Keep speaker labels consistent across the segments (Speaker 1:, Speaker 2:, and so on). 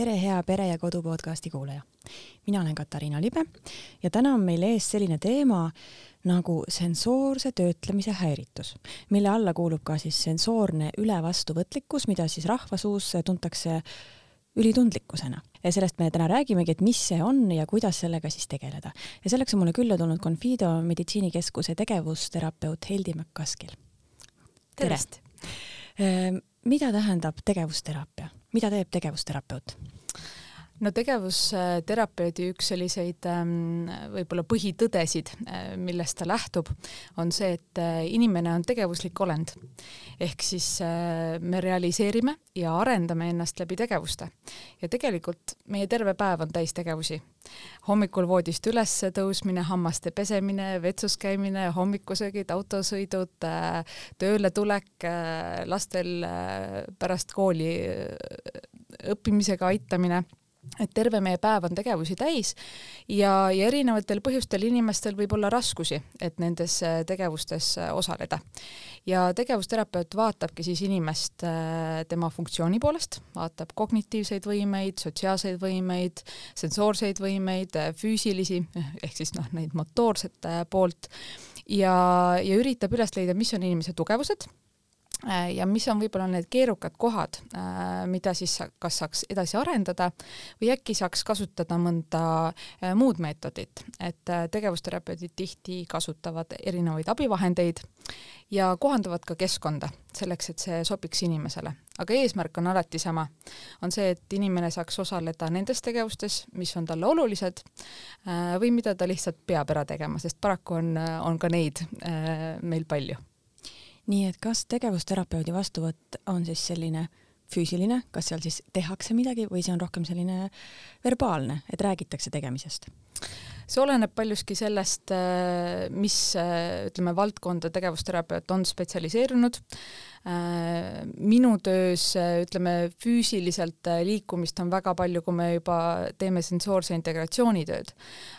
Speaker 1: tere, hea Pere ja Kodu podcasti kuulaja. mina olen Katariina Libe ja täna on meil ees selline teema nagu sensoorse töötlemise häiritus, mille alla kuulub ka siis sensoorne ülevastuvõtlikkus, mida siis rahvasuus tuntakse ülitundlikkusena. ja sellest me täna räägimegi, et mis see on ja kuidas sellega siis tegeleda. ja selleks on mulle külla tulnud Confido meditsiinikeskuse tegevusterapeut Heldi McCaskill. tere, tere.! Ehm, mida tähendab tegevusteraapia? Mida teeb tegevusterapeut?
Speaker 2: No tegevusterapeudi üks selliseid ähm, võib-olla põhitõdesid, äh, millest ta lähtub, on see, et äh, inimene on tegevuslik olend. ehk siis äh, me realiseerime ja arendame ennast läbi tegevuste. ja tegelikult meie terve päev on täis tegevusi. hommikul voodist üles tõusmine, hammaste pesemine, vetsus käimine, hommikusöögid, autosõidud, tööle tulek, lastel pärast kooli õppimisega aitamine et terve meie päev on tegevusi täis ja, ja erinevatel põhjustel inimestel võib olla raskusi, et nendes äh, tegevustes äh, osaleda. ja tegevusterapeut vaatabki siis inimest äh, tema funktsiooni poolest, vaatab kognitiivseid võimeid, sotsiaalseid võimeid, sensoorseid võimeid, füüsilisi ehk siis noh, neid motoorset poolt ja, ja üritab üles leida, mis on inimese tugevused ja mis on võib-olla need keerukad kohad, äh, mida siis kas saaks edasi arendada või äkki saaks kasutada mõnda äh, muud meetodit, et tegevusterapeudid tihti kasutavad erinevaid abivahendeid ja kohandavad ka keskkonda selleks, et see sobiks inimesele. aga eesmärk on alati sama, on see, et inimene saaks osaleda nendes tegevustes, mis on talle olulised või mida ta lihtsalt peab ära tegema, sest paraku on, on ka neid meil palju
Speaker 1: nii et kas tegevusterapeudi vastuvõtt on siis selline füüsiline, kas seal siis tehakse midagi või see on rohkem selline verbaalne, et räägitakse tegemisest?
Speaker 2: see oleneb paljuski sellest, mis ütleme, valdkonda tegevusterapeut on spetsialiseerunud Äh, minu töös ütleme füüsiliselt äh, liikumist on väga palju, kui me juba teeme sensoorse integratsiooni tööd.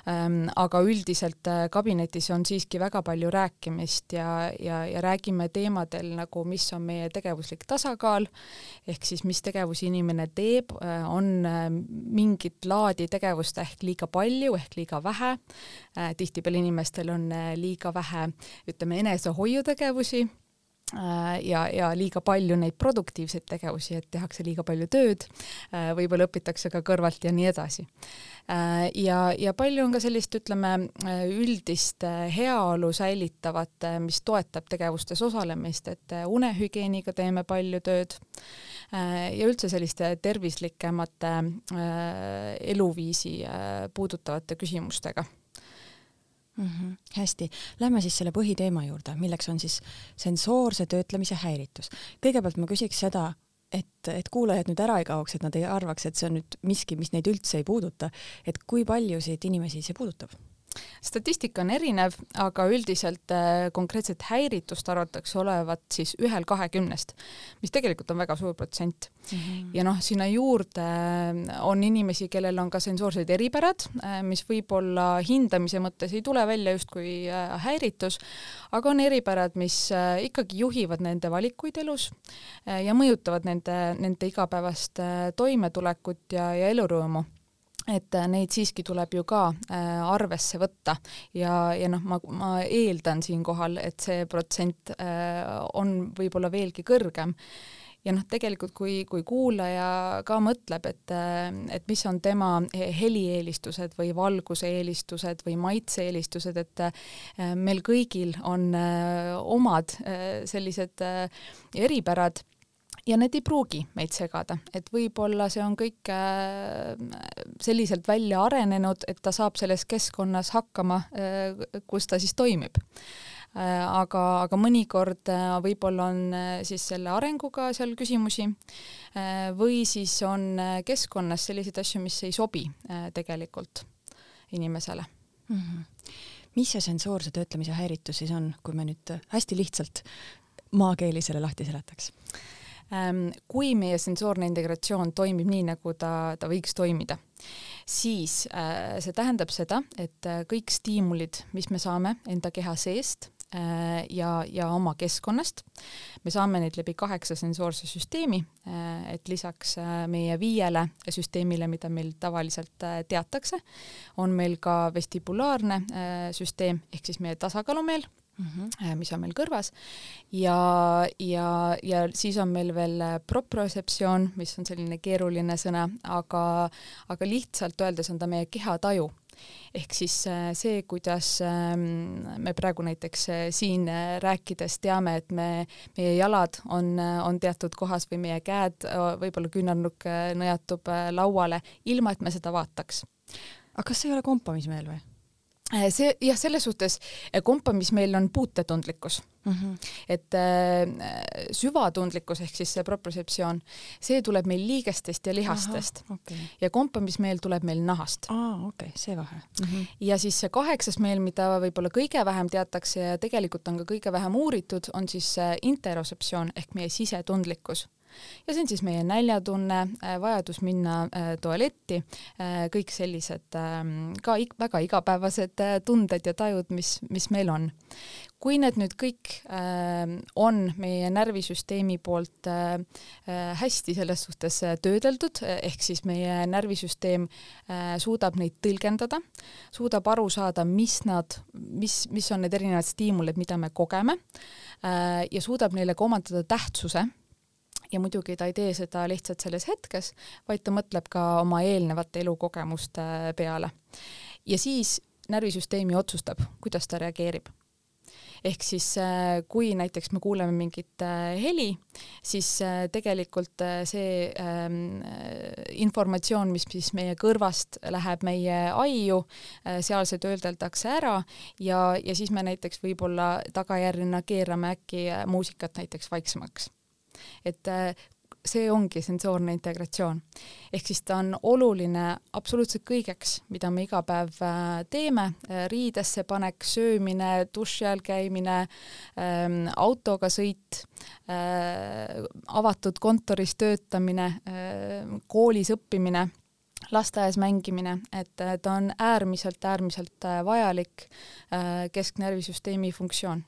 Speaker 2: Ähm, aga üldiselt äh, kabinetis on siiski väga palju rääkimist ja, ja, ja räägime teemadel nagu, mis on meie tegevuslik tasakaal, ehk siis mis tegevusi inimene teeb, on mingit laadi tegevust ehk liiga palju ehk liiga vähe, tihtipeale inimestel on liiga vähe, ütleme, enesehoiutegevusi Äh, ja, ja liiga palju neid produktiivseid tegevusi, et tehakse liiga palju tööd, äh, võib-olla õpitakse ka kõrvalt ja nii edasi. Äh, ja, ja palju on ka sellist, ütleme, üldist heaolu säilitavat, mis toetab tegevustes osalemist, et unehügieeniga teeme palju tööd ja üldse selliste tervislikemate eluviisi puudutavate küsimustega
Speaker 1: mm. -hmm. hästi, lähme siis selle põhiteema juurde, milleks on siis sensoorse töötlemise häiritus. kõigepealt ma küsiks seda, et, et kuulajad nüüd ära ei kaoks, et nad ei arvaks, et see on nüüd miski, mis neid üldse ei puuduta, et kui paljusid inimesi see puudutab?
Speaker 2: Statistika on erinev, aga üldiselt äh, konkreetset häiritust arvatakse olevat siis ühel kahekümnest, mis tegelikult on väga suur protsent mm. -hmm. ja noh, sinna juurde äh, on inimesi, kellel on ka sensoorsed eripärad, äh, mis võib-olla hindamise mõttes ei tule välja justkui häiritus, aga on eripärad, mis ikkagi juhivad nende valikuid elus ja mõjutavad nende, nende igapäevast toimetulekut ja, ja elurõõmu et äh, neid siiski tuleb ju ka äh, arvesse võtta. Ja, ja noh, ma, ma eeldan siinkohal, et see protsent äh, on võib-olla veelgi kõrgem. Ja noh, tegelikult kui, kui kuulaja ka mõtleb, et, et mis on tema helieelistused või valguse eelistused või maitse-eelistused, et meil kõigil on omad sellised eripärad ja need ei pruugi meid segada, et võib-olla see on kõik äh, selliselt välja arenenud, et ta saab selles keskkonnas hakkama, äh, kus ta siis toimib äh, aga, aga mõnikord võib-olla on siis selle arenguga seal küsimusi või siis on keskkonnas selliseid asju, mis ei sobi tegelikult inimesele mm.
Speaker 1: -hmm. mis see sensoorse töötlemise häiritus siis on, kui me nüüd hästi lihtsalt maakeeli selle lahti seletaks?
Speaker 2: Ehm, kui meie sensoorne integratsioon toimib nii, nagu ta, ta võiks toimida, siis äh, see tähendab seda, et äh, kõik stiimulid, mis me saame enda keha seest, ja, ja oma keskkonnast. me saame neid läbi kaheksa sensoorse süsteemi, et lisaks meie viiele süsteemile, mida meil tavaliselt teatakse, on meil ka vestibulaarne süsteem ehk siis meie tasakaalumeel mm, -hmm. mis on meil kõrvas ja, ja, ja siis on meil veel propriotseptsioon, mis on selline keeruline sõna, aga, aga lihtsalt öeldes on ta meie kehataju ehk siis äh, see, kuidas ähm, me praegu näiteks äh, siin rääkides teame, et me, meie jalad on, on teatud kohas või meie käed, võib-olla küünarnukk nõjatub lauale, ilma et me seda vaataks.
Speaker 1: aga kas see ei ole kompamismeel või?
Speaker 2: Äh, see jah, selles suhtes äh, kompamis meil on puutetundlikkus mm. -hmm. et äh, süvatundlikkus ehk siis see propriotseptsioon, see tuleb meil liigestest ja lihastest Aha, okay. ja kompamismeel tuleb meil nahast.
Speaker 1: aa, okei okay,, see vahe mm. -hmm.
Speaker 2: ja siis see kaheksas meel, mida võib-olla kõige vähem teatakse ja tegelikult on ka kõige vähem uuritud, on siis interotseptsioon ehk meie sisetundlikkus ja see on siis meie näljatunne, äh, vajadus minna äh, tualetti, äh, kõik sellised ähm, ka väga igapäevased tunded ja tajud, mis, mis meil on. Kui need nüüd kõik äh, on meie närvisüsteemi poolt hästi selles suhtes töödeldud, ehk siis meie närvisüsteem suudab neid tõlgendada, suudab aru saada, mis nad, mis, mis on need erinevad stiimulid, mida me kogeme ja suudab neile ka omandada tähtsuse ja muidugi ta ei tee seda lihtsalt selles hetkes, vaid ta mõtleb ka oma eelnevate elukogemuste peale. ja siis närvisüsteemi otsustab, kuidas ta reageerib ehk siis äh, kui näiteks me kuuleme mingit äh, heli, siis äh, tegelikult see ähm, informatsioon, mis siis meie kõrvast läheb meie aiu, seal see töödeldakse ära ja, ja siis me näiteks võib-olla tagajärjena keerame äkki muusikat näiteks vaiksemaks et äh, see ongi sensoorne integratsioon. ehk siis ta on oluline absoluutselt kõigeks, mida me iga päev äh, teeme, äh, riidesse panek, söömine, duši all käimine, ähm, autoga sõit, avatud kontoris töötamine, koolis õppimine lasteaias mängimine, et ta on äärmiselt, äärmiselt vajalik kesknärvisüsteemi funktsioon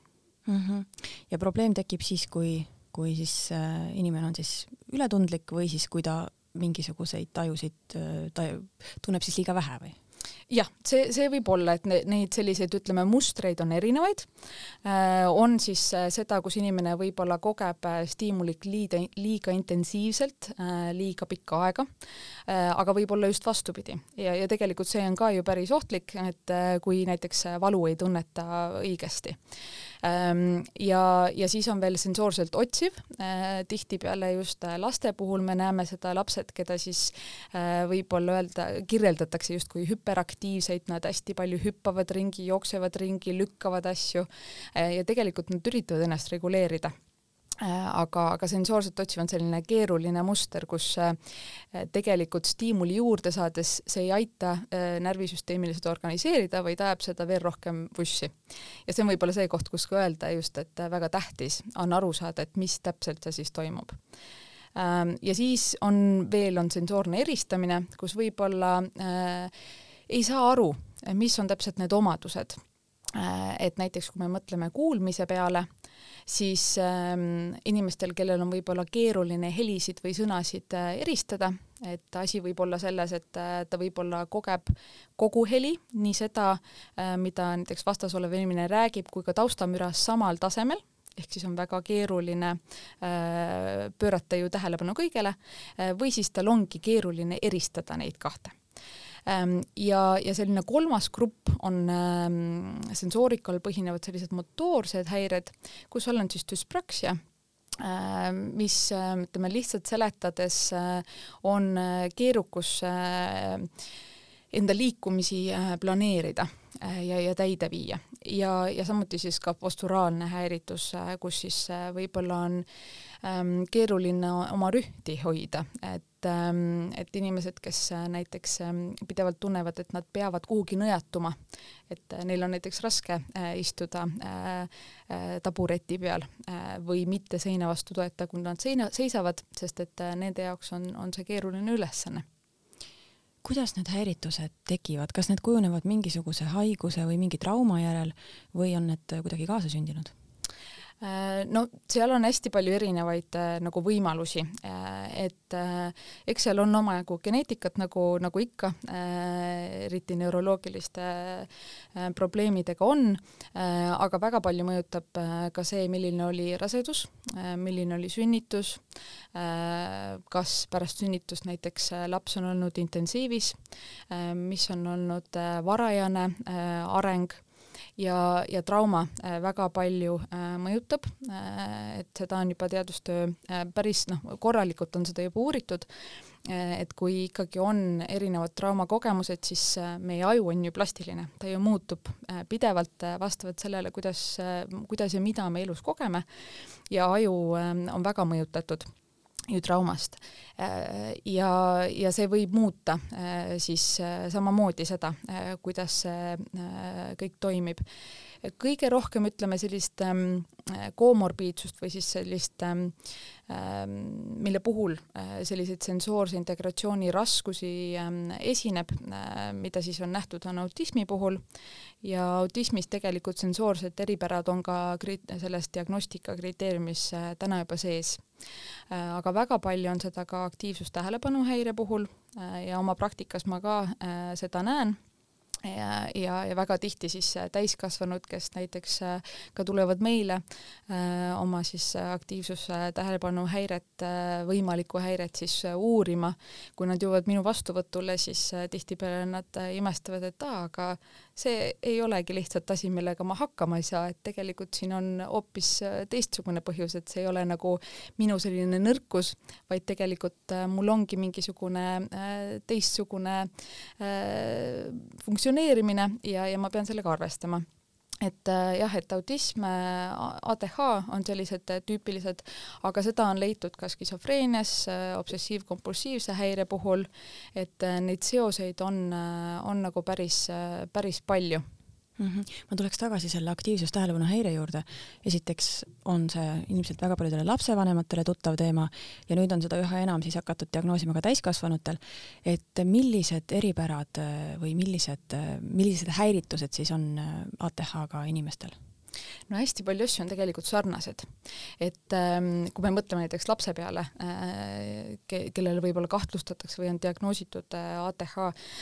Speaker 1: mm. -hmm. ja probleem tekib siis, kui kui siis äh, inimene on siis ületundlik või siis kui ta mingisuguseid tajusid äh, ta tunneb siis liiga vähe või?
Speaker 2: jah, see, see võib olla, et ne, neid selliseid, ütleme, mustreid on erinevaid äh,. on siis seda, kus inimene võib-olla kogeb stiimulit liiga, liiga intensiivselt liiga pikka aega aga võib-olla just vastupidi ja, ja tegelikult see on ka ju päris ohtlik, et kui näiteks valu ei tunneta õigesti. Ja, ja siis on veel sensoorselt otsiv. Äh,, tihtipeale just äh, laste puhul me näeme seda lapsed, keda siis äh, võib-olla öelda, kirjeldatakse justkui hüperaktiivsed aktiivseid, nad hästi palju hüppavad ringi, jooksevad ringi, lükkavad asju ja tegelikult nad üritavad ennast reguleerida aga, aga sensoorselt otsiv on selline keeruline muster, kus tegelikult stiimuli juurde saades see ei aita närvisüsteemile seda organiseerida, vaid ajab seda veel rohkem vussi. ja see on võib-olla see koht, kus ka öelda just, et väga tähtis on aru saada, et mis täpselt seal siis toimub ja siis on veel, on sensoorne eristamine, kus võib-olla äh, ei saa aru, mis on täpselt need omadused. Äh, et näiteks kui me mõtleme kuulmise peale, siis ähm, inimestel, kellel on võib-olla keeruline helisid või sõnasid äh, eristada, et asi võib olla selles, et äh, ta võib-olla kogeb kogu heli, nii seda äh,, mida näiteks vastas olev inimene räägib, kui ka taustamüra samal tasemel, ehk siis on väga keeruline äh, pöörata ju tähelepanu kõigele. Äh,, või siis tal ongi keeruline eristada neid kahte ja, ja selline kolmas grupp on ehm, sensoorikal põhinevad sellised motoorsed häired, kus all on siis düspraksia ehm, mis ütleme lihtsalt seletades on keerukus enda liikumisi planeerida ja, ja täide viia. Ja, ja samuti siis ka posturaalne häiritus, kus siis võib-olla on keeruline oma rühti hoida, et et inimesed, kes äh, näiteks ähm, pidevalt tunnevad, et nad peavad kuhugi nõjatuma, et äh, neil on näiteks raske äh, istuda tabureti peal või mitte seina vastu toeta, kui nad seina, seisavad, sest et nende jaoks on, on see keeruline ülesanne
Speaker 1: kuidas need häiritused tekivad, kas need kujunevad mingisuguse haiguse või mingi trauma järel või on need kuidagi kaasasündinud?
Speaker 2: Äh, no seal on hästi palju erinevaid äh, nagu võimalusi, äh, et eks seal on omajagu geneetikat nagu, nagu ikka, eriti neuroloogiliste probleemidega on, aga väga palju mõjutab ka see, milline oli rasedus, milline oli sünnitus, kas pärast sünnitust näiteks laps on olnud intensiivis, mis on olnud varajane areng ja, ja trauma äh, väga palju äh, mõjutab, äh, et seda on juba teadustöö päris noh, korralikult on seda juba uuritud, et kui ikkagi on erinevad traumakogemused, siis meie aju on ju plastiline, ta ju muutub pidevalt vastavalt sellele, kuidas, kuidas ja mida me elus kogeme ja aju on väga mõjutatud ju traumast. ja, ja see võib muuta siis samamoodi seda, kuidas see kõik toimib. kõige rohkem ütleme sellist ähm, komorbiidsust või siis sellist ähm, ähm, mille puhul äh, selliseid sensoorse integratsiooni raskusi esineb, äh, mida siis on nähtud, on autismi puhul ja autismis tegelikult sensoorsed eripärad on ka selles diagnostika kriteeriumis äh, täna juba sees Äh, aga väga palju on seda ka aktiivsus-tähelepanuhäire puhul äh, ja oma praktikas ma ka äh, seda näen. Ja, ja, ja väga tihti siis täiskasvanud, kes näiteks ka tulevad meile öö, oma siis aktiivsuse tähelepanuhäiret, võimalikku häiret siis uurima, kui nad jõuavad minu vastuvõtule, siis tihtipeale nad imestavad, et aa, aga see ei olegi lihtsalt asi, millega ma hakkama ei saa, et tegelikult siin on hoopis äh, teistsugune põhjus, et see ei ole nagu minu selline nõrkus, vaid tegelikult äh, mul ongi mingisugune äh, teistsugune funktsioneerimine ja, ja ma pean sellega arvestama et jah, et autism, ADH on sellised tüüpilised, aga seda on leitud ka skisofreenias, obsessiivkompulsiivse häire puhul, et neid seoseid on, on nagu päris, päris palju
Speaker 1: mm. -hmm. ma tuleks tagasi selle aktiivsus-tähelepanu häire juurde. esiteks on see ilmselt väga paljudele lapsevanematele tuttav teema ja nüüd on seda üha enam siis hakatud diagnoosima ka täiskasvanutel. et millised eripärad või millised, millised häiritused siis on ATH-ga inimestel?
Speaker 2: No hästi palju asju on tegelikult sarnased. et ähm, kui me mõtleme näiteks lapse peale äh,, ke-, kellele võib-olla kahtlustatakse või on diagnoositud äh, ATH,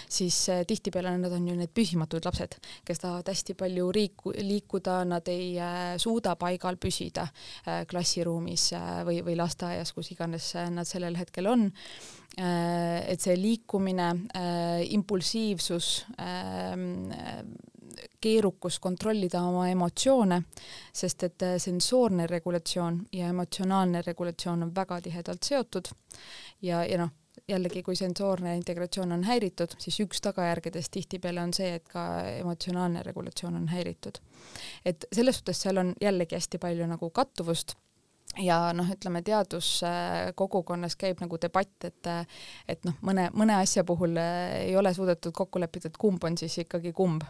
Speaker 2: siis äh, tihtipeale nad on ju need püsimatud lapsed, kes tahavad hästi palju riiku, liikuda, nad ei äh, suuda paigal püsida äh, klassiruumis äh, või, või lasteaias, kus iganes äh, nad sellel hetkel on äh,. et see liikumine äh,, impulsiivsus äh,, keerukus kontrollida oma emotsioone, sest et äh, sensoorne regulatsioon ja emotsionaalne regulatsioon on väga tihedalt seotud ja, ja noh, jällegi, kui sensoorne integratsioon on häiritud, siis üks tagajärgedest tihtipeale on see, et ka emotsionaalne regulatsioon on häiritud. et selles suhtes seal on jällegi hästi palju nagu kattuvust ja noh, ütleme teaduskogukonnas käib nagu debatt, et et noh, mõne, mõne asja puhul äh, ei ole suudetud kokku leppida, et kumb on siis ikkagi kumb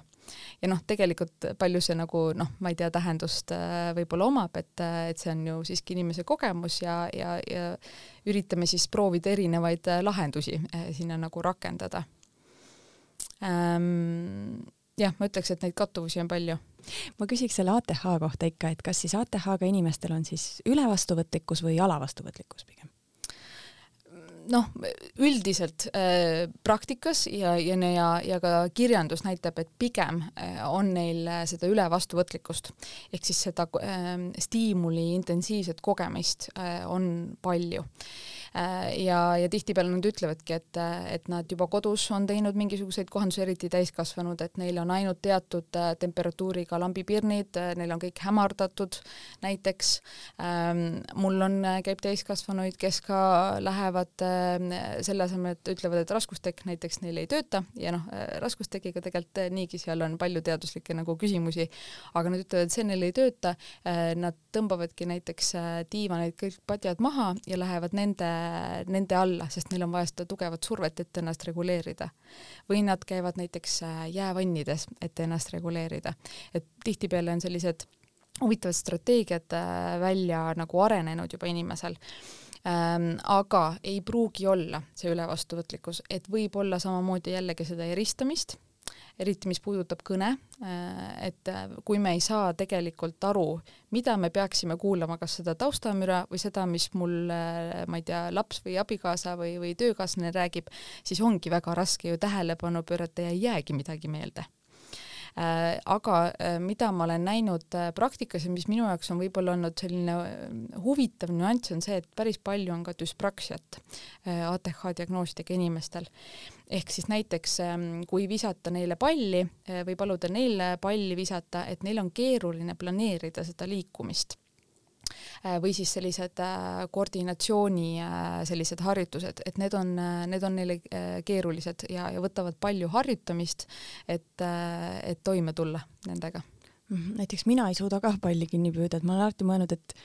Speaker 2: ja noh, tegelikult palju see nagu noh, ma ei tea, tähendust äh, võib-olla omab, et, äh, et see on ju siiski inimese kogemus ja, ja, ja üritame siis proovida erinevaid lahendusi sinna nagu rakendada ähm,. Jah, ma ütleks, et neid kattuvusi on palju.
Speaker 1: Ma küsiks selle ATH kohta ikka, et kas siis ATH-ga inimestel on siis ülevastuvõtlikkus või alavastuvõtlikkus pigem?
Speaker 2: noh, üldiselt äh, praktikas ja, ja, ja, ja ka kirjandus näitab, et pigem äh, on neil äh, seda ülevastuvõtlikkust. Ehk siis seda äh, stiimuli intensiivset kogemist äh, on palju. Äh, ja, ja tihtipeale nad ütlevadki, et, et nad juba kodus on teinud mingisuguseid kohandusi, eriti täiskasvanud, et neil on ainult teatud äh, temperatuuriga lambipirnid, äh, neil on kõik hämardatud näiteks. Ähm, mul on, käib täiskasvanuid, kes ka lähevad selle asemel, et ütlevad, et raskustekk näiteks neil ei tööta ja noh, raskustekiga tegelikult niigi seal on palju teaduslikke nagu küsimusi, aga nad ütlevad, et see neil ei tööta, nad tõmbavadki näiteks diivaneid kõik padjad maha ja lähevad nende nende alla, sest neil on vaja seda tugevat survet, et ennast reguleerida. või nad käivad näiteks äh, jäävannides, et ennast reguleerida. et tihtipeale on sellised huvitavad strateegiad äh, välja nagu arenenud juba inimesel ähm,. aga ei pruugi olla see ülevastuvõtlikkus, et võib olla samamoodi jällegi seda eristamist eriti mis puudutab kõne, äh, et äh, kui me ei saa tegelikult aru, mida me peaksime kuulama, kas seda taustamüra või seda, mis mul, äh, ma ei tea, laps või abikaasa või, või töökaaslane räägib, siis ongi väga raske ju tähelepanu pöörata ja ei jäägi midagi meelde aga mida ma olen näinud praktikas ja mis minu jaoks on võib-olla olnud selline huvitav nüanss, on see, et päris palju on ka düspraksiat ATH diagnoosiga inimestel. Ehk siis näiteks ähm, kui visata neile palli või paluda neil palli visata, et neil on keeruline planeerida seda liikumist Äh, või siis sellised äh, koordinatsiooni äh, sellised harjutused, et need on, need on neile keerulised ja, ja võtavad palju harjutamist, et, et toime tulla nendega.
Speaker 1: Mhm, näiteks mina ei suuda ka palli kinni püüda, et ma olen alati mõelnud, et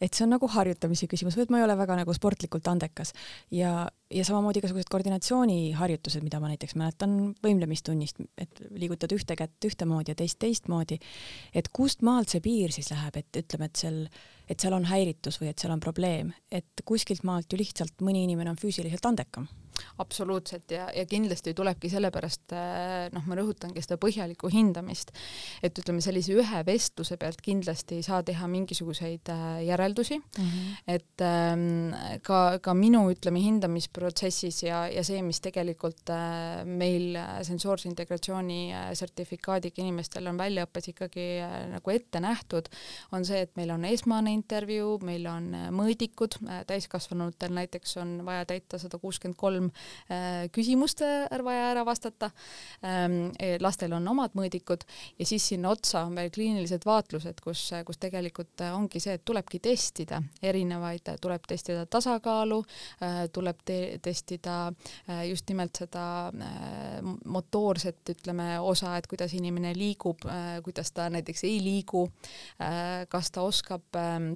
Speaker 1: et see on nagu harjutamise küsimus et ma ei ole väga nagu sportlikult andekas. Ja, ja samamoodi igasugused koordinatsiooniharjutused, mida ma näiteks mäletan võimlemistunnist, et liigutad ühte kätt ühtemoodi ja teist teistmoodi, et kust maalt see piir siis läheb, et ütleme, et seal et seal on häiritus või et seal on probleem, et kuskilt maalt ju lihtsalt mõni inimene on füüsiliselt andekam
Speaker 2: absoluutselt ja, ja kindlasti tulebki sellepärast äh, noh, ma rõhutangi seda põhjalikku hindamist, et ütleme, sellise ühe vestluse pealt kindlasti ei saa teha mingisuguseid äh, järeldusi mm, -hmm. et ähm, ka, ka minu ütleme hindamisprotsessis ja, ja see, mis tegelikult äh, meil sensoorse integratsiooni sertifikaadiga inimestel on väljaõppes ikkagi nagu ette nähtud, on see, et meil on esmane intervjuu, meil on mõõdikud, täiskasvanutel näiteks on vaja täita sada kuuskümmend kolm kolm äh, küsimust vaja ära vastata. Ähm, e, lastel on omad mõõdikud ja siis sinna otsa on veel kliinilised vaatlused, kus, kus tegelikult ongi see, et tulebki testida erinevaid, tuleb testida tasakaalu, äh, tuleb te testida äh, just nimelt seda motoorset, ütleme, osa, et kuidas inimene liigub, kuidas ta näiteks ei liigu, kas ta oskab ähm,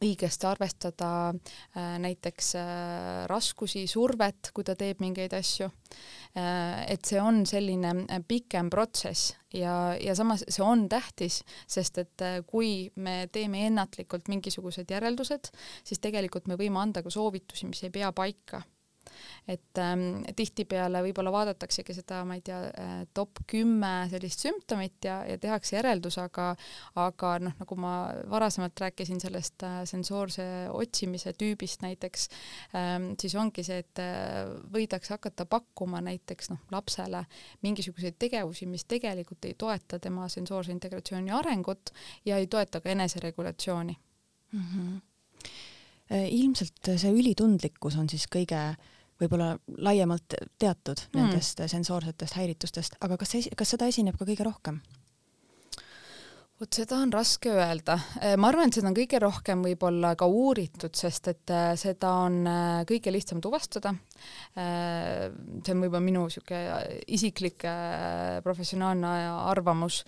Speaker 2: õigesti arvestada äh, näiteks äh, raskusi, survet, kui ta teeb mingeid asju. Äh, et see on selline pikem protsess ja, ja samas see on tähtis, sest et kui me teeme ennatlikult mingisugused järeldused, siis tegelikult me võime anda ka soovitusi, mis ei pea paika et ähm, tihtipeale võib-olla vaadataksegi seda, ma ei tea, äh, top kümme sellist sümptomit ja, ja tehakse järeldus, aga aga noh, nagu ma varasemalt rääkisin sellest äh, sensoorse otsimise tüübist näiteks ähm,, siis ongi see, et äh, võidakse hakata pakkuma näiteks noh, lapsele mingisuguseid tegevusi, mis tegelikult ei toeta tema sensoorse integratsiooni arengut ja ei toeta ka eneseregulatsiooni mm.
Speaker 1: -hmm ilmselt see ülitundlikkus on siis kõige võib-olla laiemalt teatud mm. nendest sensoorsetest häiritustest, aga kas kas seda esineb ka kõige rohkem?
Speaker 2: vot seda on raske öelda. Äh, ma arvan, et seda on kõige rohkem võib-olla ka uuritud, sest et äh, seda on äh, kõige lihtsam tuvastada. see on võib-olla minu niisugune isiklik professionaalne arvamus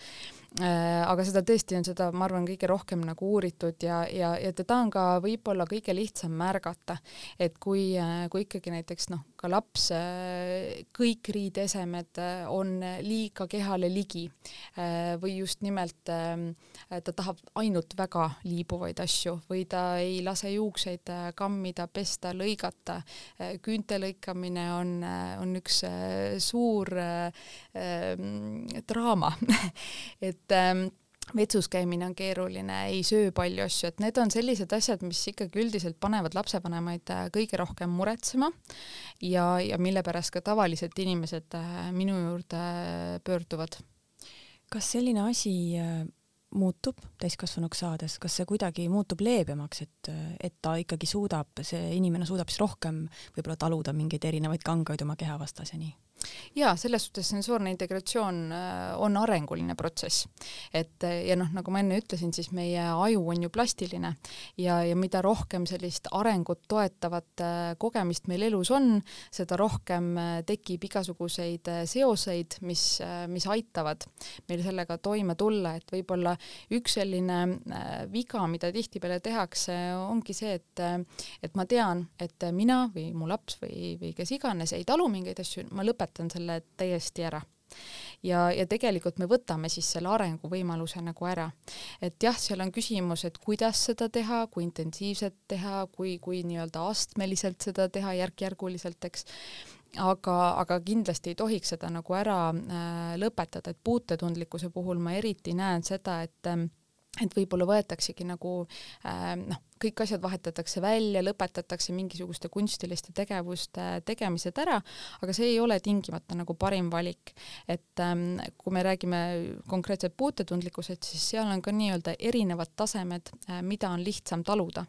Speaker 2: aga seda tõesti on seda, ma arvan, kõige rohkem nagu uuritud ja, ja, ja teda on ka võib-olla kõige lihtsam märgata, et kui, äh, kui ikkagi näiteks noh, ka laps, äh, kõik riideesemed on liiga kehale ligi. Või just nimelt ta tahab ainult väga liibuvaid asju või ta ei lase juukseid kammida, pesta, lõigata, küünte lõikamine on, on üks suur äh, draama. Et ähm, vetsus käimine on keeruline, ei söö palju asju, et need on sellised asjad, mis ikkagi üldiselt panevad lapsevanemaid äh, kõige rohkem muretsema ja, ja mille pärast ka tavalised inimesed äh, minu juurde äh, pöörduvad.
Speaker 1: kas selline asi muutub täiskasvanuks saades, kas see kuidagi muutub leebemaks, et, et ta ikkagi suudab, see inimene suudab siis rohkem võib-olla taluda mingeid erinevaid kangaid oma keha vastas ja nii?
Speaker 2: Jaa, selles suhtes sensoorne integratsioon äh, on arenguline protsess. et äh, ja noh, nagu ma enne ütlesin, siis meie aju on ju plastiline ja, ja mida rohkem sellist arengut toetavat äh, kogemist meil elus on, seda rohkem tekib igasuguseid seoseid, mis, mis aitavad meil sellega toime tulla, et võib-olla üks selline viga, mida tihtipeale tehakse, ongi see, et et ma tean, et mina või mu laps või, või kes iganes ei talu mingeid asju, ma lõpetan lõpetan selle täiesti ära. Ja, ja tegelikult me võtame siis selle arenguvõimaluse nagu ära. et jah, seal on küsimus, et kuidas seda teha, kui intensiivselt teha, kui, kui nii-öelda astmeliselt seda teha, järk-järguliselt, eks. Aga, aga kindlasti ei tohiks seda nagu ära äh, lõpetada, et puutetundlikkuse puhul ma eriti näen seda, et äh, et võib-olla võetaksegi nagu äh, noh, kõik asjad vahetatakse välja, lõpetatakse mingisuguste kunstiliste tegevuste tegemised ära, aga see ei ole tingimata nagu parim valik. et ähm, kui me räägime konkreetselt puutetundlikkusest, siis seal on ka nii-öelda erinevad tasemed äh,, mida on lihtsam taluda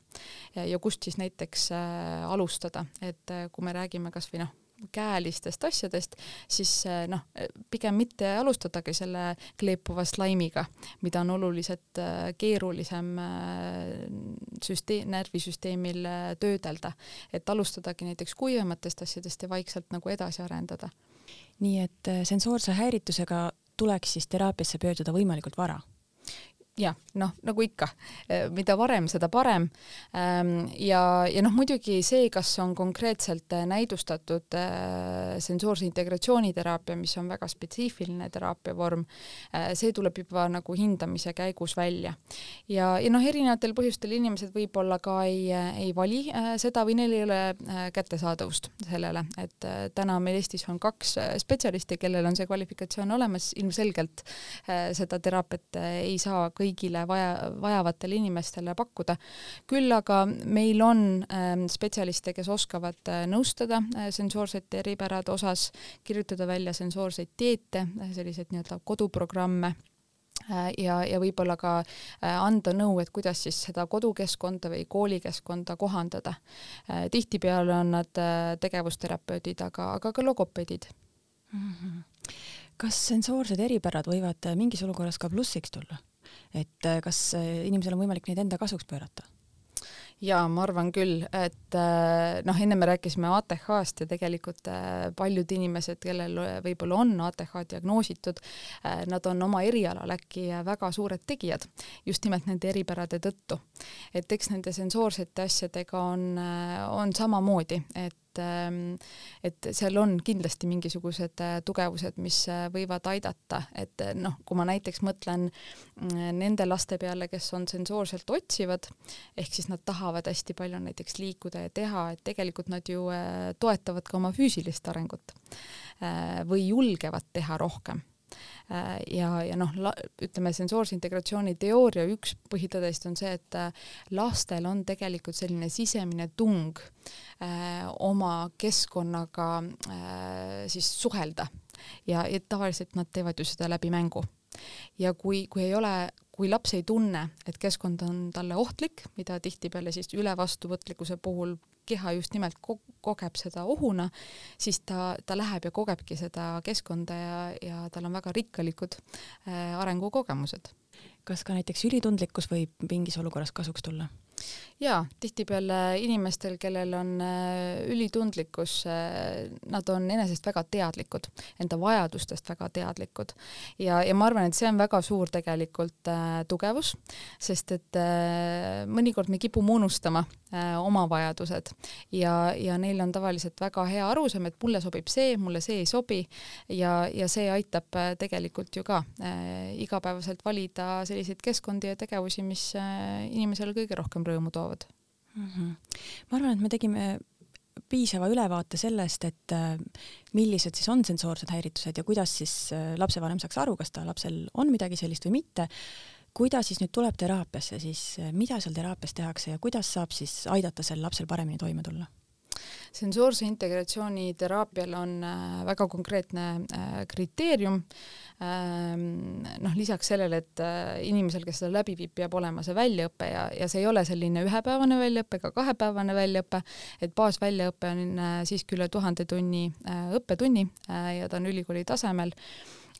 Speaker 2: ja, ja kust siis näiteks äh, alustada, et äh, kui me räägime kas või noh, käelistest asjadest, siis eh, noh, pigem mitte alustadagi selle kleepuva slaimiga, mida on oluliselt eh, keerulisem eh, süsteem, närvisüsteemil töödelda. et alustadagi näiteks kuivematest asjadest ja vaikselt nagu edasi arendada.
Speaker 1: nii et sensoorse häiritusega tuleks siis teraapiasse pöörduda võimalikult vara
Speaker 2: jah, noh, nagu ikka, eh, mida varem, seda parem. Ehm, ja, ja noh, muidugi see, kas on konkreetselt eh, näidustatud eh, sensoorse integratsiooniteraapia, mis on väga spetsiifiline teraapiavorm, see tuleb juba nagu hindamise käigus välja. ja, ja noh, erinevatel põhjustel inimesed võib-olla ka ei, ei vali seda või neil ei ole kättesaadavust sellele, et täna meil Eestis on kaks spetsialisti, kellel on see kvalifikatsioon olemas, ilmselgelt seda teraapiat ei saa kõik kõigile vaja, vajavatele inimestele pakkuda. küll aga meil on äh, spetsialiste, kes oskavad äh, nõustada äh, sensoorsete eripärade osas, kirjutada välja sensoorseid dieete, äh, selliseid nii-öelda koduprogramme ja, ja võib-olla ka anda nõu, et kuidas siis seda kodukeskkonda või koolikeskkonda kohandada. tihtipeale on nad tegevusterapeudid, aga, aga ka logopeedid mm.
Speaker 1: -hmm. kas sensoorsed eripärad võivad mingis olukorras ka plussiks tulla? Et äh, kas äh, inimesel on võimalik neid enda kasuks pöörata?
Speaker 2: jaa, ma arvan küll, et äh, noh, enne me rääkisime ATH-st ja tegelikult paljud inimesed, kellel võib-olla on ATH diagnoositud, nad on oma erialal äkki väga suured tegijad, just nimelt nende eripärade tõttu. et eks nende sensoorsete asjadega on, on samamoodi, et et, ähm, et seal on kindlasti mingisugused äh, tugevused, mis äh, võivad aidata, et äh, noh, kui ma näiteks mõtlen nende laste peale, kes on sensoorselt otsivad, ehk siis nad tahavad hästi palju näiteks liikuda ja teha, et tegelikult nad ju toetavad ka oma füüsilist arengut või julgevad teha rohkem ja, ja noh, ütleme sensoorse integratsiooni teooria üks põhitõdesid on see, et äh, lastel on tegelikult selline sisemine tung äh, oma keskkonnaga äh, siis suhelda. Ja, ja tavaliselt nad teevad ju seda läbi mängu. Ja kui, kui ei ole, kui laps ei tunne, et keskkond on talle ohtlik, mida tihtipeale siis ülevastuvõtlikkuse puhul keha just nimelt ko kogeb seda ohuna, siis ta, ta läheb ja kogebki seda keskkonda ja, ja tal on väga rikkalikud äh, arengukogemused.
Speaker 1: kas ka näiteks ülitundlikkus võib mingis olukorras kasuks tulla?
Speaker 2: Jaa, tihtipeale inimestel, kellel on äh, ülitundlikkus, äh, nad on enesest väga teadlikud, enda vajadustest väga teadlikud. Ja, ja ma arvan, et see on väga suur tegelikult äh, tugevus, sest et äh, mõnikord me kipume unustama oma vajadused ja, ja neil on tavaliselt väga hea arusaam, et mulle sobib see, mulle see ei sobi ja, ja see aitab äh, tegelikult ju ka äh, igapäevaselt valida selliseid keskkondi ja tegevusi, mis äh, inimesele kõige rohkem rõõmu toovad mm.
Speaker 1: -hmm. ma arvan, et me tegime piisava ülevaate sellest, et äh, millised siis on sensoorsed häiritused ja kuidas siis äh, lapsevanem saaks aru, kas ta lapsel on midagi sellist või mitte. Kuidas siis nüüd tuleb teraapiasse, siis äh, mida seal teraapias tehakse ja kuidas saab siis aidata sel lapsel paremini toime tulla?
Speaker 2: sensoorse integratsiooni teraapial on väga konkreetne kriteerium. Ehm, noh, lisaks sellele, et inimesel, kes seda läbi viib, peab olema see väljaõpe ja, ja see ei ole selline ühepäevane väljaõpe ega kahepäevane väljaõpe, et baasväljaõpe on siiski üle tuhande tunni õppetunni ja ta on ülikooli tasemel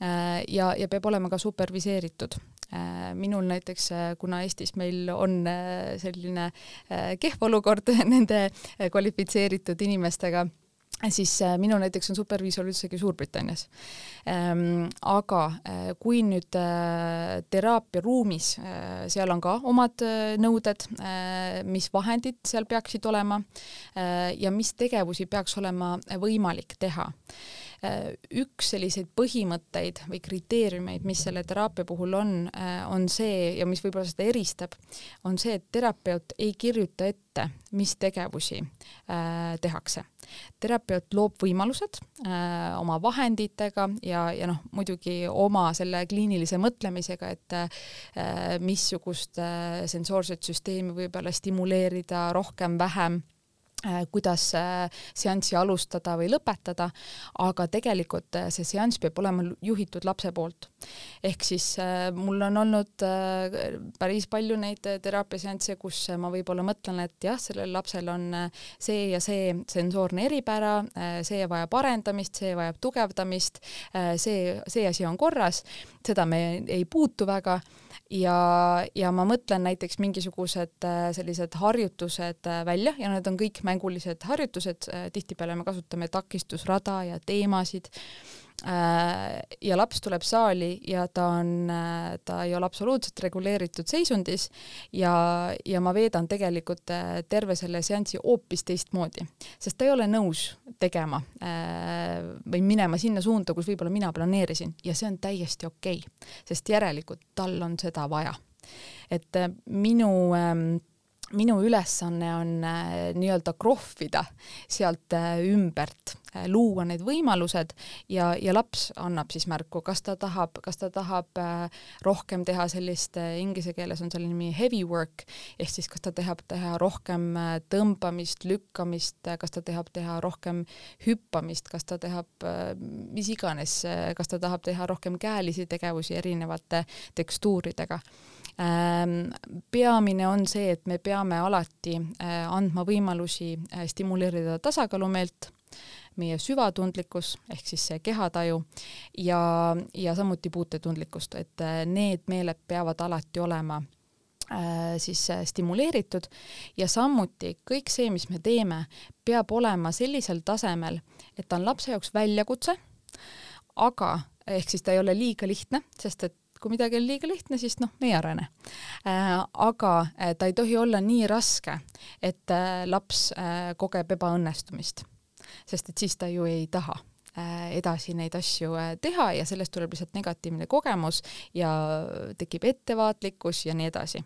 Speaker 2: ja, ja peab olema ka superviseeritud minul näiteks, kuna Eestis meil on selline kehv olukord nende kvalifitseeritud inimestega siis äh, minul näiteks on superviisor üldsegi Suurbritannias ähm,. aga äh, kui nüüd äh, teraapiaruumis äh,, seal on ka omad äh, nõuded äh,, mis vahendid seal peaksid olema äh, ja mis tegevusi peaks olema võimalik teha üks selliseid põhimõtteid või kriteeriumeid, mis selle teraapia puhul on, on see ja mis võib-olla seda eristab, on see, et terapeut ei kirjuta ette, mis tegevusi tehakse. terapeut loob võimalused oma vahenditega ja, ja noh, muidugi oma selle kliinilise mõtlemisega, et missugust sensoorset süsteemi võib-olla stimuleerida rohkem, vähem Äh, kuidas äh, seanssi alustada või lõpetada, aga tegelikult äh, see seanss peab olema juhitud lapse poolt. ehk siis mul on olnud päris palju neid teraapiaseansse, kus ma võib-olla mõtlen, et jah, sellel lapsel on see ja see sensoorne eripära, see vajab arendamist, see vajab tugevdamist, see, see asi on korras, seda me ei puutu väga ja, ja ma mõtlen näiteks mingisugused äh, sellised harjutused äh, välja ja need on kõik mängulised harjutused, äh, tihtipeale me kasutame takistusrada ja teemasid ja laps tuleb saali ja ta on, äh, ta ei ole absoluutselt reguleeritud seisundis ja, ja ma veedan tegelikult äh, terve selle seansi hoopis teistmoodi, sest ta ei ole nõus tegema või minema sinna suunda, kus võib-olla mina planeerisin ja see on täiesti okei okay,, sest järelikult tal on seda vaja. et minu ähm, minu ülesanne on äh, nii-öelda krohvida sealt äh, ümbert, äh, luua need võimalused ja, ja laps annab siis märku, kas ta tahab, kas ta tahab rohkem teha sellist, inglise keeles on selle nimi heavy work, ehk siis kas ta tahab teha rohkem tõmbamist, lükkamist, kas ta tahab teha rohkem hüppamist, kas ta tahab mis iganes, kas ta tahab teha rohkem käelisi tegevusi erinevate tekstuuridega peamine on see, et me peame alati äh, andma võimalusi äh, stimuleerida tasakaalumeelt, meie süvatundlikkus ehk siis see kehataju ja, ja samuti puutetundlikkust, et äh, need meeled peavad alati olema siis stimuleeritud. Ja samuti kõik see, mis me teeme, peab olema sellisel tasemel, et ta on lapse jaoks väljakutse, aga ehk siis ta ei ole liiga lihtne, sest et kui midagi on liiga lihtne, siis noh, me ei arene äh,. aga äh, ta ei tohi olla nii raske, et äh, laps kogeb ebaõnnestumist, sest et siis ta ju ei taha edasi neid asju teha ja sellest tuleb lihtsalt negatiivne kogemus ja tekib ettevaatlikkus ja nii edasi.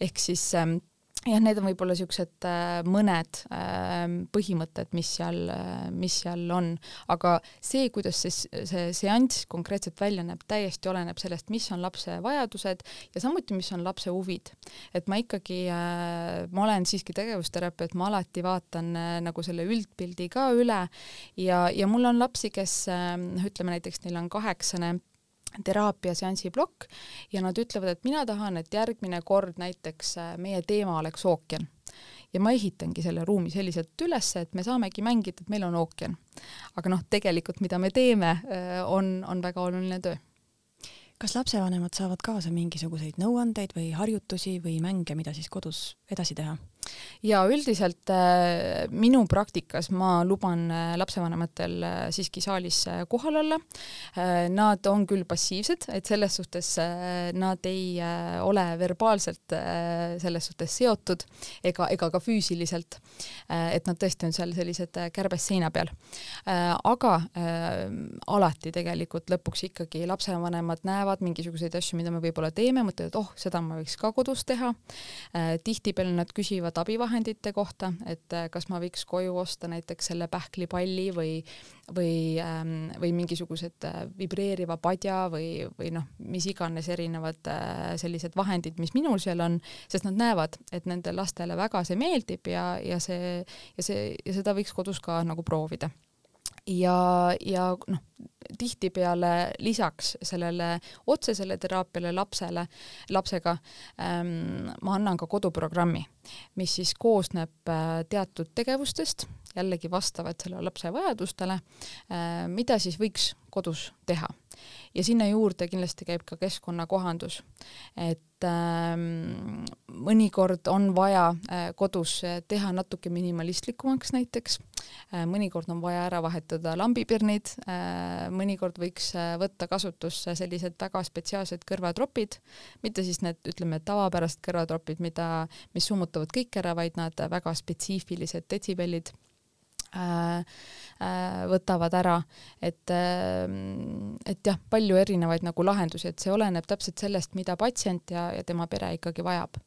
Speaker 2: ehk siis ähm, jah, need on võib-olla niisugused äh, mõned äh, põhimõtted, mis seal äh,, mis seal on, aga see, kuidas see, see seanss konkreetselt välja näeb, täiesti oleneb sellest, mis on lapse vajadused ja samuti, mis on lapse huvid. et ma ikkagi ma olen siiski tegevusterapeut, ma alati vaatan nagu selle üldpildi ka üle ja, ja mul on lapsi, kes ütleme näiteks neil on kaheksane teraapiaseansi plokk ja nad ütlevad, et mina tahan, et järgmine kord näiteks äh, meie teema oleks ookean. ja ma ehitangi selle ruumi selliselt üles, et me saamegi mängida, et meil on ookean. aga noh, tegelikult mida me teeme, äh, on, on väga oluline töö
Speaker 1: kas lapsevanemad saavad kaasa mingisuguseid nõuandeid või harjutusi või mänge, mida siis kodus edasi teha?
Speaker 2: Ja üldiselt äh, minu praktikas ma luban äh, lapsevanematel äh, siiski saalis kohal olla. Nad on küll passiivsed, et selles suhtes nad ei ole verbaalselt selles suhtes seotud ega, ega ka füüsiliselt et nad tõesti on seal sellised kärbes seina peal aga alati tegelikult lõpuks ikkagi lapsevanemad näevad mingisuguseid asju, mida me võib-olla teeme, mõtlevad, oh, seda ma võiks ka kodus teha tihtipeale nad küsivad küsivad abivahendite kohta, et äh, kas ma võiks koju osta näiteks selle pähklipalli või, või, ähm, või mingisugused äh, vibreeriva padja või, või noh, mis iganes erinevad äh, sellised vahendid, mis minul seal on, sest nad näevad, et nendele lastele väga see meeldib ja, ja see, ja see, ja seda võiks kodus ka nagu proovida ja, ja noh, tihtipeale lisaks sellele otsesele teraapiale lapsele, lapsega ähm, ma annan ka koduprogrammi, mis siis koosneb äh, teatud tegevustest, jällegi vastavalt selle lapse vajadustele äh,, mida siis võiks kodus teha. Ja sinna juurde kindlasti käib ka keskkonnakohandus, et ähm, mõnikord on vaja äh, kodus teha natuke minimalistlikumaks näiteks. Äh,, mõnikord on vaja ära vahetada lambipirnid. Äh,, mõnikord võiks äh, võtta kasutusse sellised väga spetsiaalsed kõrvatropid, mitte siis need, ütleme, tavapärased kõrvatropid, mida, mis summutavad kõik ära, vaid nad väga spetsiifilised detsibellid. äh, äh, võtavad ära, et äh, et jah, palju erinevaid nagu lahendusi, et see oleneb täpselt sellest, mida patsient ja, ja tema pere ikkagi vajab.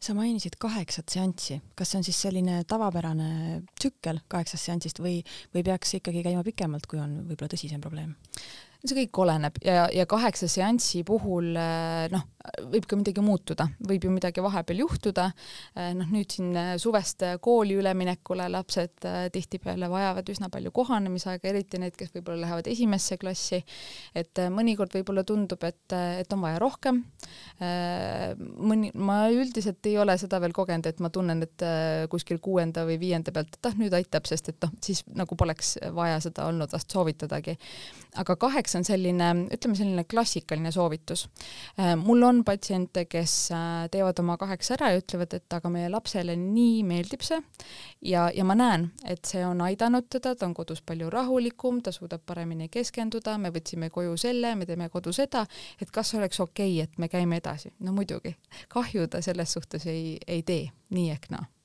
Speaker 1: Sa mainisid kaheksat seanssi, kas see on siis selline tavapärane tsükkel kaheksast seansist või, või peaks ikkagi käima pikemalt, kui on võib-olla tõsisem probleem?
Speaker 2: See kõik oleneb ja, ja kaheksa seansi puhul äh, noh, võib ka midagi muutuda, võib ju midagi vahepeal juhtuda, äh, noh nüüd siin äh, suvest kooli üleminekule lapsed tihtipeale vajavad üsna palju kohanemisaega, eriti need, kes võib-olla lähevad esimesse klassi, et mõnikord võib-olla tundub, et, et on vaja rohkem, mõni, ma üldiselt ei ole seda veel kogenud, et ma tunnen, et kuskil kuuenda või viienda pealt, et ah, nüüd aitab, sest et noh, siis nagu poleks vaja seda olnud vast soovitadagi. aga kaheksa kaheksa on selline, ütleme selline klassikaline soovitus. Äh, mul on patsiente, kes äh, teevad oma kaheksa ära ja ütlevad, et aga meie lapsele nii meeldib see ja, ja ma näen, et see on aidanud teda, ta on kodus palju rahulikum, ta suudab paremini keskenduda, me võtsime koju selle, me teeme kodu seda, et kas oleks okei okay,, et me käime edasi. no muidugi, kahju ta selles suhtes ei, ei tee, nii ehk naa
Speaker 1: Äh,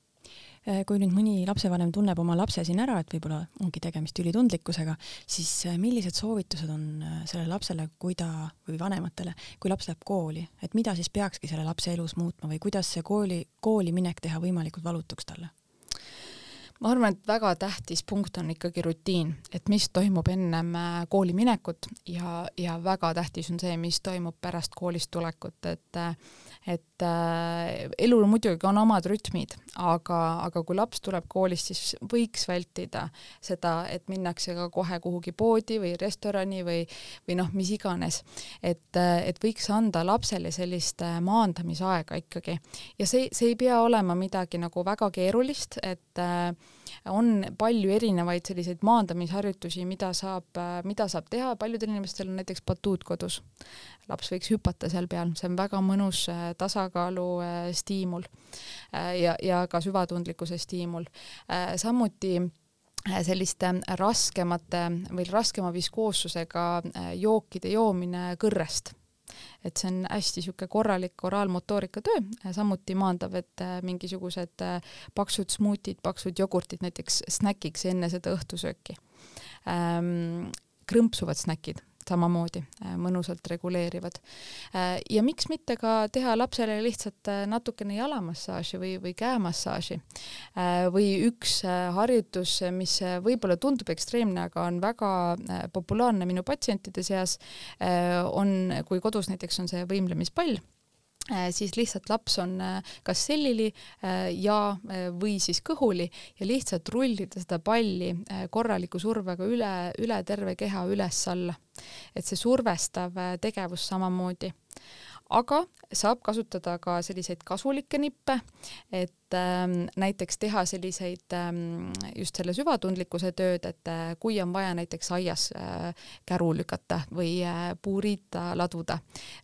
Speaker 1: kui nüüd mõni lapsevanem tunneb oma lapse siin ära, et võib-olla ongi tegemist ülitundlikkusega, siis äh, millised soovitused on äh, sellele lapsele, kui ta või vanematele, kui laps läheb kooli, et mida siis peakski selle lapse elus muutma või kuidas see kooli, kooli minek teha võimalikult valutuks talle?
Speaker 2: Ma arvan, et väga tähtis punkt on ikkagi rutiin, et mis toimub ennem kooli minekut ja, ja väga tähtis on see, mis toimub pärast koolist tulekut, et et äh, elul muidugi on omad rütmid, aga, aga kui laps tuleb koolist, siis võiks vältida seda, et minnakse ka kohe kuhugi poodi või restorani või, või noh, mis iganes. et, et võiks anda lapsele sellist äh, maandamisaega ikkagi ja see, see ei pea olema midagi nagu väga keerulist, et äh, on palju erinevaid selliseid maandamisharjutusi, mida saab, äh, mida saab teha, paljudel inimestel on näiteks batuut kodus. laps võiks hüpata seal peal, see on väga mõnus äh, tasakaalu äh, stiimul ja, ja ka süvatundlikkuse stiimul. samuti selliste raskemate või raskema viskoossusega jookide joomine kõrrest et see on hästi niisugune korralik oraalmotoorika töö, samuti maandab, et äh, mingisugused äh, paksud smuutid, paksud jogurtid näiteks snäkiks enne seda õhtusööki ähm,. krõmpsuvad snäkid samamoodi äh, mõnusalt reguleerivad. Äh, ja miks mitte ka teha lapsele lihtsalt äh, natukene jalamassaaži või, või käemassaaži või üks harjutus, mis võib-olla tundub ekstreemne, aga on väga populaarne minu patsientide seas, on, kui kodus näiteks on see võimlemispall siis lihtsalt laps on äh, kas sellili äh, ja, või siis kõhuli ja lihtsalt rullida seda palli korraliku survega üle, üle terve keha üles-alla. et see survestav tegevus samamoodi aga saab kasutada ka selliseid kasulikke nippe, et ähm, näiteks teha selliseid ähm, just selle süvatundlikkuse tööd, et äh, kui on vaja näiteks aias äh, käru lükata või äh, puuriita laduda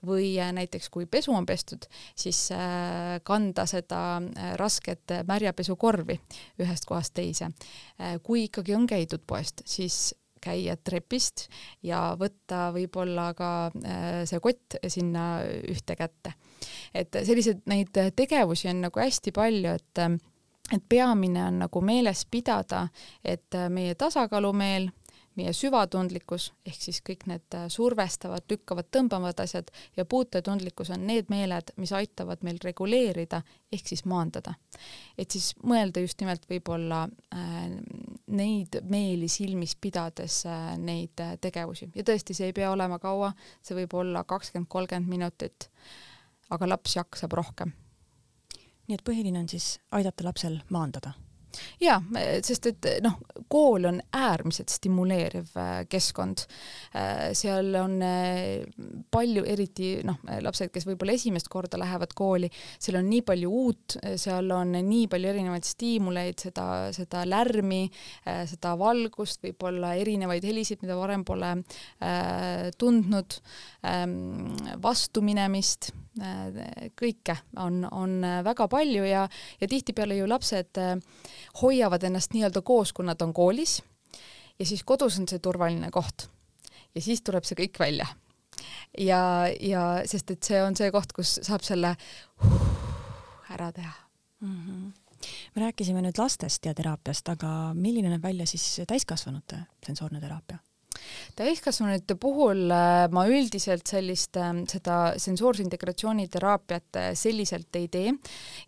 Speaker 2: või äh, näiteks kui pesu on pestud, siis äh, kanda seda äh, rasket märjapesukorvi ühest kohast teise äh,. kui ikkagi on käidud poest, siis käia trepist ja võtta võib-olla ka äh, see kott sinna ühte kätte. et selliseid, neid tegevusi on nagu hästi palju, et et peamine on nagu meeles pidada, et meie tasakaalumeel meie süvatundlikkus ehk siis kõik need äh, survestavad, lükkavad, tõmbavad asjad ja puutetundlikkus on need meeled, mis aitavad meil reguleerida ehk siis maandada. et siis mõelda just nimelt võib-olla äh, neid meeli silmis pidades äh, neid äh, tegevusi ja tõesti, see ei pea olema kaua, see võib olla kakskümmend, kolmkümmend minutit, aga laps jaksab rohkem.
Speaker 1: nii et põhiline on siis aidata lapsel maandada
Speaker 2: jaa, sest et noh, kool on äärmiselt stimuleeriv äh, keskkond. Äh, seal on äh, palju, eriti noh, lapsed, kes võib-olla esimest korda lähevad kooli, seal on nii palju uut, seal on nii palju erinevaid stiimuleid, seda, seda lärmi, seda valgust, võib-olla erinevaid helisid, mida varem pole tundnud, ähm, vastuminemist kõike on, on väga palju ja, ja tihtipeale ju lapsed hoiavad ennast nii-öelda koos, kui nad on koolis ja siis kodus on see turvaline koht. ja siis tuleb see kõik välja. ja, ja sest et see on see koht, kus saab selle ära teha
Speaker 1: mm. -hmm me rääkisime nüüd lastest ja teraapiast, aga milline näeb välja siis täiskasvanute sensoorne teraapia?
Speaker 2: Täiskasvanute puhul äh, ma üldiselt sellist, ähm, seda sensoorse integratsiooni teraapiat äh, selliselt ei tee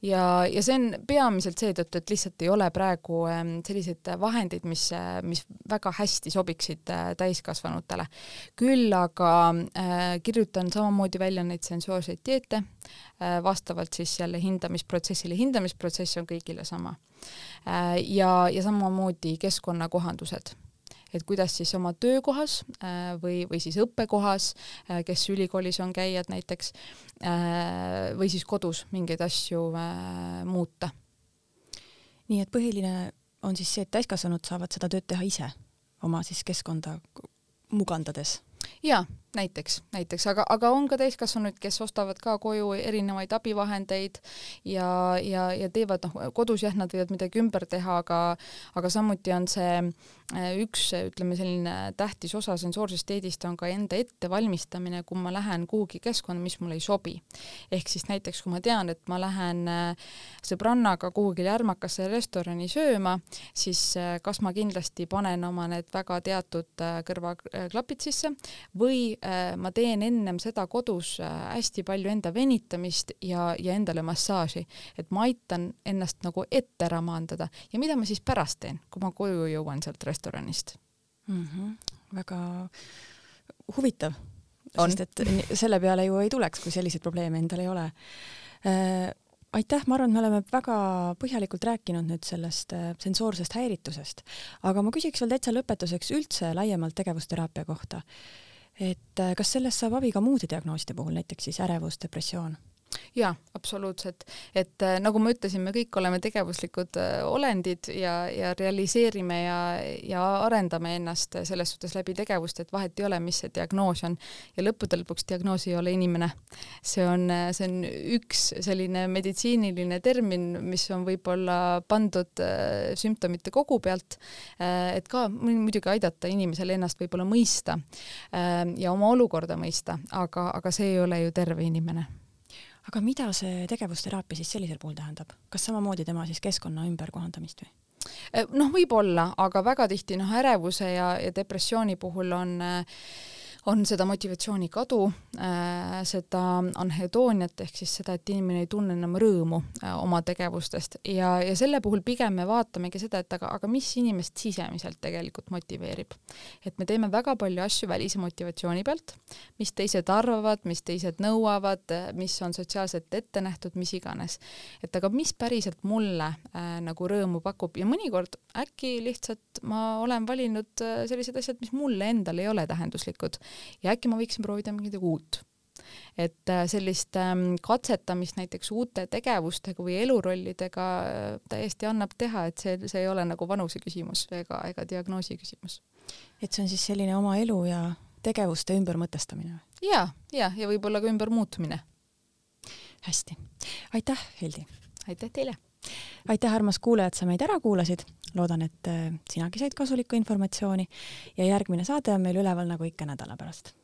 Speaker 2: ja, ja see on peamiselt seetõttu, et lihtsalt ei ole praegu ähm, selliseid vahendeid, mis, äh, mis väga hästi sobiksid täiskasvanutele. küll aga äh, kirjutan samamoodi välja neid sensoorseid dieete äh,, vastavalt siis jälle hindamisprotsessile, hindamisprotsess on kõigile sama äh,. ja, ja samamoodi keskkonnakohandused et kuidas siis oma töökohas äh, või, või siis õppekohas, äh, kes ülikoolis on käijad näiteks, äh, või siis kodus mingeid asju muuta.
Speaker 1: nii et põhiline on siis see, et täiskasvanud saavad seda tööd teha ise oma siis keskkonda mugandades
Speaker 2: jaa, näiteks, näiteks, aga, aga on ka täiskasvanuid, kes ostavad ka koju erinevaid abivahendeid ja, ja, ja teevad, noh, kodus jah, nad võivad midagi ümber teha, aga aga samuti on see äh, üks, ütleme, selline tähtis osa sensoorsest dieedist on ka enda ettevalmistamine, kui ma lähen kuhugi keskkonda, mis mulle ei sobi. ehk siis näiteks, kui ma tean, et ma lähen äh, sõbrannaga kuhugi lärmakasse restorani sööma, siis äh, kas ma kindlasti panen oma need väga teatud kõrvaklapid sisse või ma teen ennem seda kodus äh, hästi palju enda venitamist ja, ja endale massaaži, et ma aitan ennast nagu ette ära maandada. Ja mida ma siis pärast teen, kui ma koju jõuan sealt restoranist?
Speaker 1: Mm. -hmm. väga huvitav, sest et selle peale ju ei tuleks, kui selliseid probleeme endal ei ole. Äh, aitäh, ma arvan, et me oleme väga põhjalikult rääkinud nüüd sellest äh, sensoorsest häiritusest, aga ma küsiks veel täitsa lõpetuseks üldse laiemalt tegevusteraapia kohta et äh, kas sellest saab abi ka muude diagnooside puhul, näiteks siis ärevus, depressioon?
Speaker 2: Jaa, absoluutselt. et äh, nagu ma ütlesin, me kõik oleme tegevuslikud äh, olendid ja, ja realiseerime ja, ja arendame ennast selles suhtes läbi tegevust, et vahet ei ole, mis see diagnoos on. ja lõppude lõpuks diagnoos ei ole inimene. see on, see on üks selline meditsiiniline termin, mis on võib-olla pandud äh, sümptomite kogu pealt, et ka muidugi aidata inimesel ennast võib-olla mõista ja oma olukorda mõista, aga, aga see ei ole ju terve inimene
Speaker 1: aga mida see tegevusteraapia siis sellisel puhul tähendab, kas samamoodi tema siis keskkonna ümberkohandamist või?
Speaker 2: Eh, noh, võib-olla, aga väga tihti noh, ärevuse ja, ja depressiooni puhul on äh, on seda motivatsiooni kadu äh,, seda anhedooniat ehk siis seda, et inimene ei tunne enam rõõmu äh, oma tegevustest ja, ja selle puhul pigem me vaatamegi seda, et aga, aga mis inimest sisemiselt tegelikult motiveerib. et me teeme väga palju asju välise motivatsiooni pealt, mis teised arvavad, mis teised nõuavad, mis on sotsiaalselt ette nähtud, mis iganes. et aga mis päriselt mulle äh, nagu rõõmu pakub ja mõnikord äkki lihtsalt ma olen valinud äh, sellised asjad, mis mulle endale ei ole tähenduslikud ja äkki ma võiksin proovida midagi uut et äh, sellist ähm, katsetamist näiteks uute tegevustega või elurollidega äh, täiesti annab teha, et see, see ei ole nagu vanuse küsimus ega, ega diagnoosi küsimus.
Speaker 1: et see on siis selline oma elu ja tegevuste ümbermõtestamine?
Speaker 2: ja, ja, ja võib-olla ka ümbermuutmine.
Speaker 1: hästi, aitäh, Hildi!
Speaker 2: aitäh teile!
Speaker 1: Aitäh, armas kuulaja, et sa meid ära kuulasid. Loodan, et äh, sinagi said kasulikku informatsiooni. Ja järgmine saade on meil üleval nagu ikka nädala pärast